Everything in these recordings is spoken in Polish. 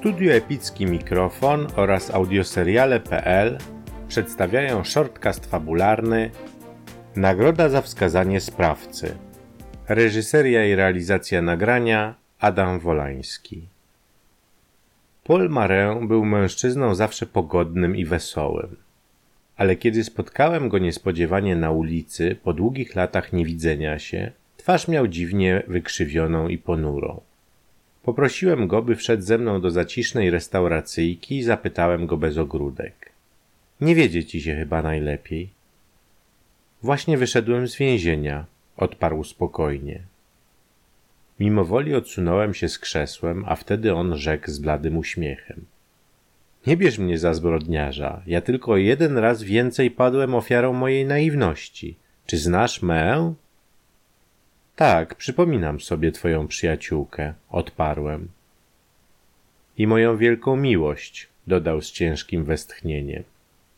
Studio Epicki Mikrofon oraz audioseriale.pl przedstawiają shortcast fabularny Nagroda za wskazanie sprawcy. Reżyseria i realizacja nagrania Adam Wolański. Paul Marin był mężczyzną zawsze pogodnym i wesołym. Ale kiedy spotkałem go niespodziewanie na ulicy, po długich latach niewidzenia się, twarz miał dziwnie wykrzywioną i ponurą. Poprosiłem go, by wszedł ze mną do zacisznej restauracyjki i zapytałem go bez ogródek. Nie wiedzie ci się chyba najlepiej. Właśnie wyszedłem z więzienia, odparł spokojnie. Mimowoli odsunąłem się z krzesłem, a wtedy on rzekł z bladym uśmiechem. Nie bierz mnie za zbrodniarza. Ja tylko jeden raz więcej padłem ofiarą mojej naiwności. Czy znasz mę? Tak, przypominam sobie twoją przyjaciółkę, odparłem. I moją wielką miłość, dodał z ciężkim westchnieniem.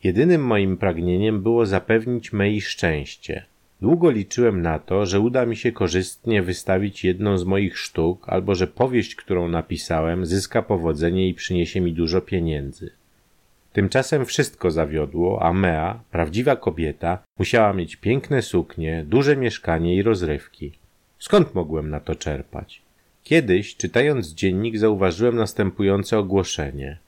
Jedynym moim pragnieniem było zapewnić mej szczęście. Długo liczyłem na to, że uda mi się korzystnie wystawić jedną z moich sztuk, albo że powieść, którą napisałem, zyska powodzenie i przyniesie mi dużo pieniędzy. Tymczasem wszystko zawiodło, a Mea, prawdziwa kobieta, musiała mieć piękne suknie, duże mieszkanie i rozrywki. Skąd mogłem na to czerpać? Kiedyś, czytając dziennik, zauważyłem następujące ogłoszenie.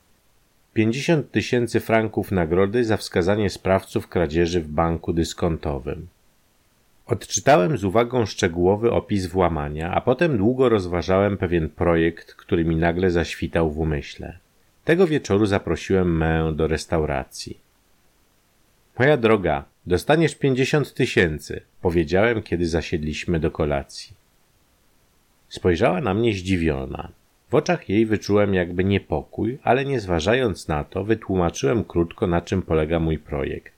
50 tysięcy franków nagrody za wskazanie sprawców kradzieży w banku dyskontowym. Odczytałem z uwagą szczegółowy opis włamania, a potem długo rozważałem pewien projekt, który mi nagle zaświtał w umyśle. Tego wieczoru zaprosiłem Mę do restauracji. Moja droga, dostaniesz pięćdziesiąt tysięcy, powiedziałem, kiedy zasiedliśmy do kolacji. Spojrzała na mnie zdziwiona. W oczach jej wyczułem jakby niepokój, ale nie zważając na to, wytłumaczyłem krótko, na czym polega mój projekt.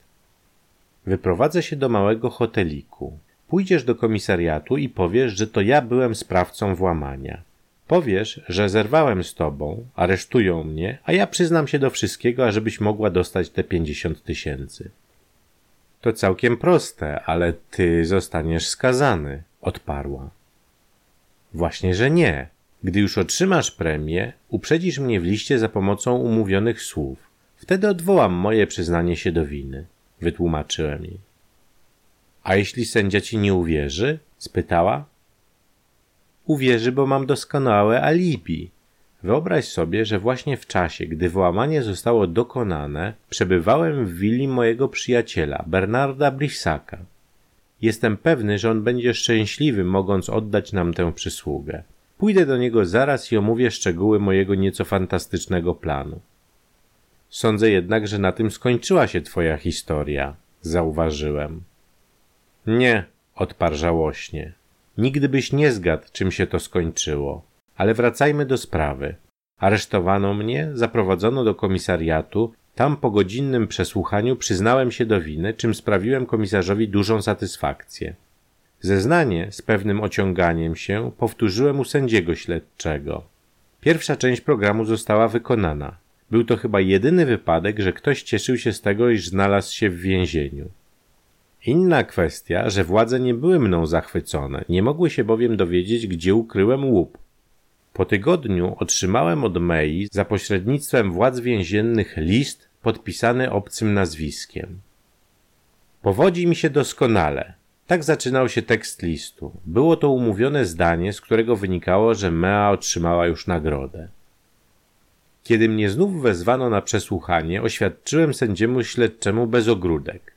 Wyprowadzę się do małego hoteliku. Pójdziesz do komisariatu i powiesz, że to ja byłem sprawcą włamania. Powiesz, że zerwałem z tobą, aresztują mnie, a ja przyznam się do wszystkiego, ażebyś mogła dostać te pięćdziesiąt tysięcy. To całkiem proste, ale ty zostaniesz skazany, odparła. Właśnie, że nie. Gdy już otrzymasz premię, uprzedzisz mnie w liście za pomocą umówionych słów. Wtedy odwołam moje przyznanie się do winy. Wytłumaczyłem jej. A jeśli sędzia ci nie uwierzy? spytała. Uwierzy, bo mam doskonałe alibi. Wyobraź sobie, że właśnie w czasie, gdy włamanie zostało dokonane, przebywałem w willi mojego przyjaciela, Bernarda Brissaka. Jestem pewny, że on będzie szczęśliwy, mogąc oddać nam tę przysługę. Pójdę do niego zaraz i omówię szczegóły mojego nieco fantastycznego planu. Sądzę jednak, że na tym skończyła się twoja historia, zauważyłem. Nie, odparł żałośnie. Nigdy byś nie zgadł, czym się to skończyło. Ale wracajmy do sprawy. Aresztowano mnie, zaprowadzono do komisariatu, tam po godzinnym przesłuchaniu przyznałem się do winy, czym sprawiłem komisarzowi dużą satysfakcję. Zeznanie z pewnym ociąganiem się powtórzyłem u sędziego śledczego. Pierwsza część programu została wykonana. Był to chyba jedyny wypadek, że ktoś cieszył się z tego, iż znalazł się w więzieniu. Inna kwestia, że władze nie były mną zachwycone, nie mogły się bowiem dowiedzieć, gdzie ukryłem łup. Po tygodniu otrzymałem od Mei za pośrednictwem władz więziennych list podpisany obcym nazwiskiem. Powodzi mi się doskonale. Tak zaczynał się tekst listu. Było to umówione zdanie, z którego wynikało, że Mea otrzymała już nagrodę. Kiedy mnie znów wezwano na przesłuchanie, oświadczyłem sędziemu śledczemu bez ogródek.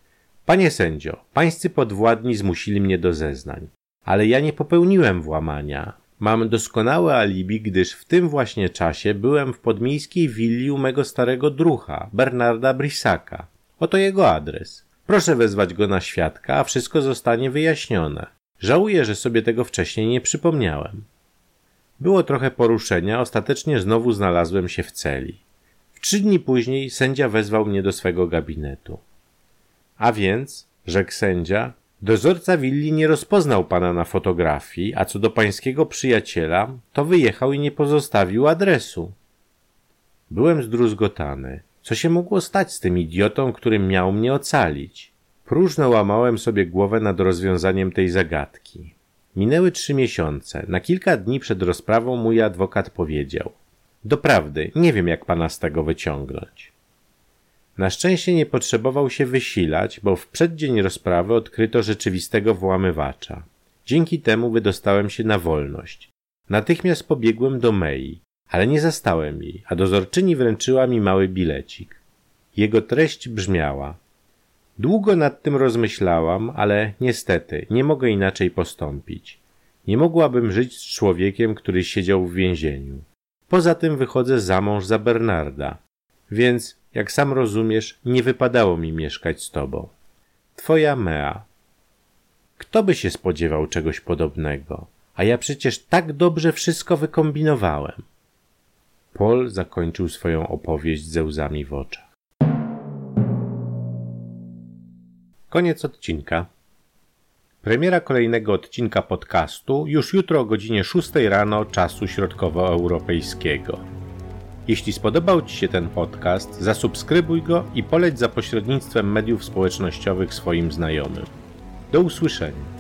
Panie sędzio, pańscy podwładni zmusili mnie do zeznań, ale ja nie popełniłem włamania. Mam doskonałe alibi, gdyż w tym właśnie czasie byłem w podmiejskiej willi u mego starego drucha, Bernarda Brisaka. Oto jego adres. Proszę wezwać go na świadka, a wszystko zostanie wyjaśnione. Żałuję, że sobie tego wcześniej nie przypomniałem. Było trochę poruszenia, ostatecznie znowu znalazłem się w celi. W trzy dni później sędzia wezwał mnie do swego gabinetu. A więc, rzekł sędzia, dozorca willi nie rozpoznał pana na fotografii, a co do pańskiego przyjaciela, to wyjechał i nie pozostawił adresu. Byłem zdruzgotany. Co się mogło stać z tym idiotą, który miał mnie ocalić? Próżno łamałem sobie głowę nad rozwiązaniem tej zagadki. Minęły trzy miesiące. Na kilka dni przed rozprawą mój adwokat powiedział: Doprawdy, nie wiem jak pana z tego wyciągnąć. Na szczęście nie potrzebował się wysilać, bo w przeddzień rozprawy odkryto rzeczywistego włamywacza. Dzięki temu wydostałem się na wolność. Natychmiast pobiegłem do Mei, ale nie zastałem jej, a dozorczyni wręczyła mi mały bilecik. Jego treść brzmiała: Długo nad tym rozmyślałam, ale niestety nie mogę inaczej postąpić. Nie mogłabym żyć z człowiekiem, który siedział w więzieniu. Poza tym wychodzę za mąż za Bernarda, więc, jak sam rozumiesz, nie wypadało mi mieszkać z tobą. Twoja Mea. Kto by się spodziewał czegoś podobnego? A ja przecież tak dobrze wszystko wykombinowałem. Paul zakończył swoją opowieść ze łzami w oczach. Koniec odcinka. Premiera kolejnego odcinka podcastu już jutro o godzinie 6 rano czasu środkowoeuropejskiego. Jeśli spodobał Ci się ten podcast, zasubskrybuj go i poleć za pośrednictwem mediów społecznościowych swoim znajomym. Do usłyszenia.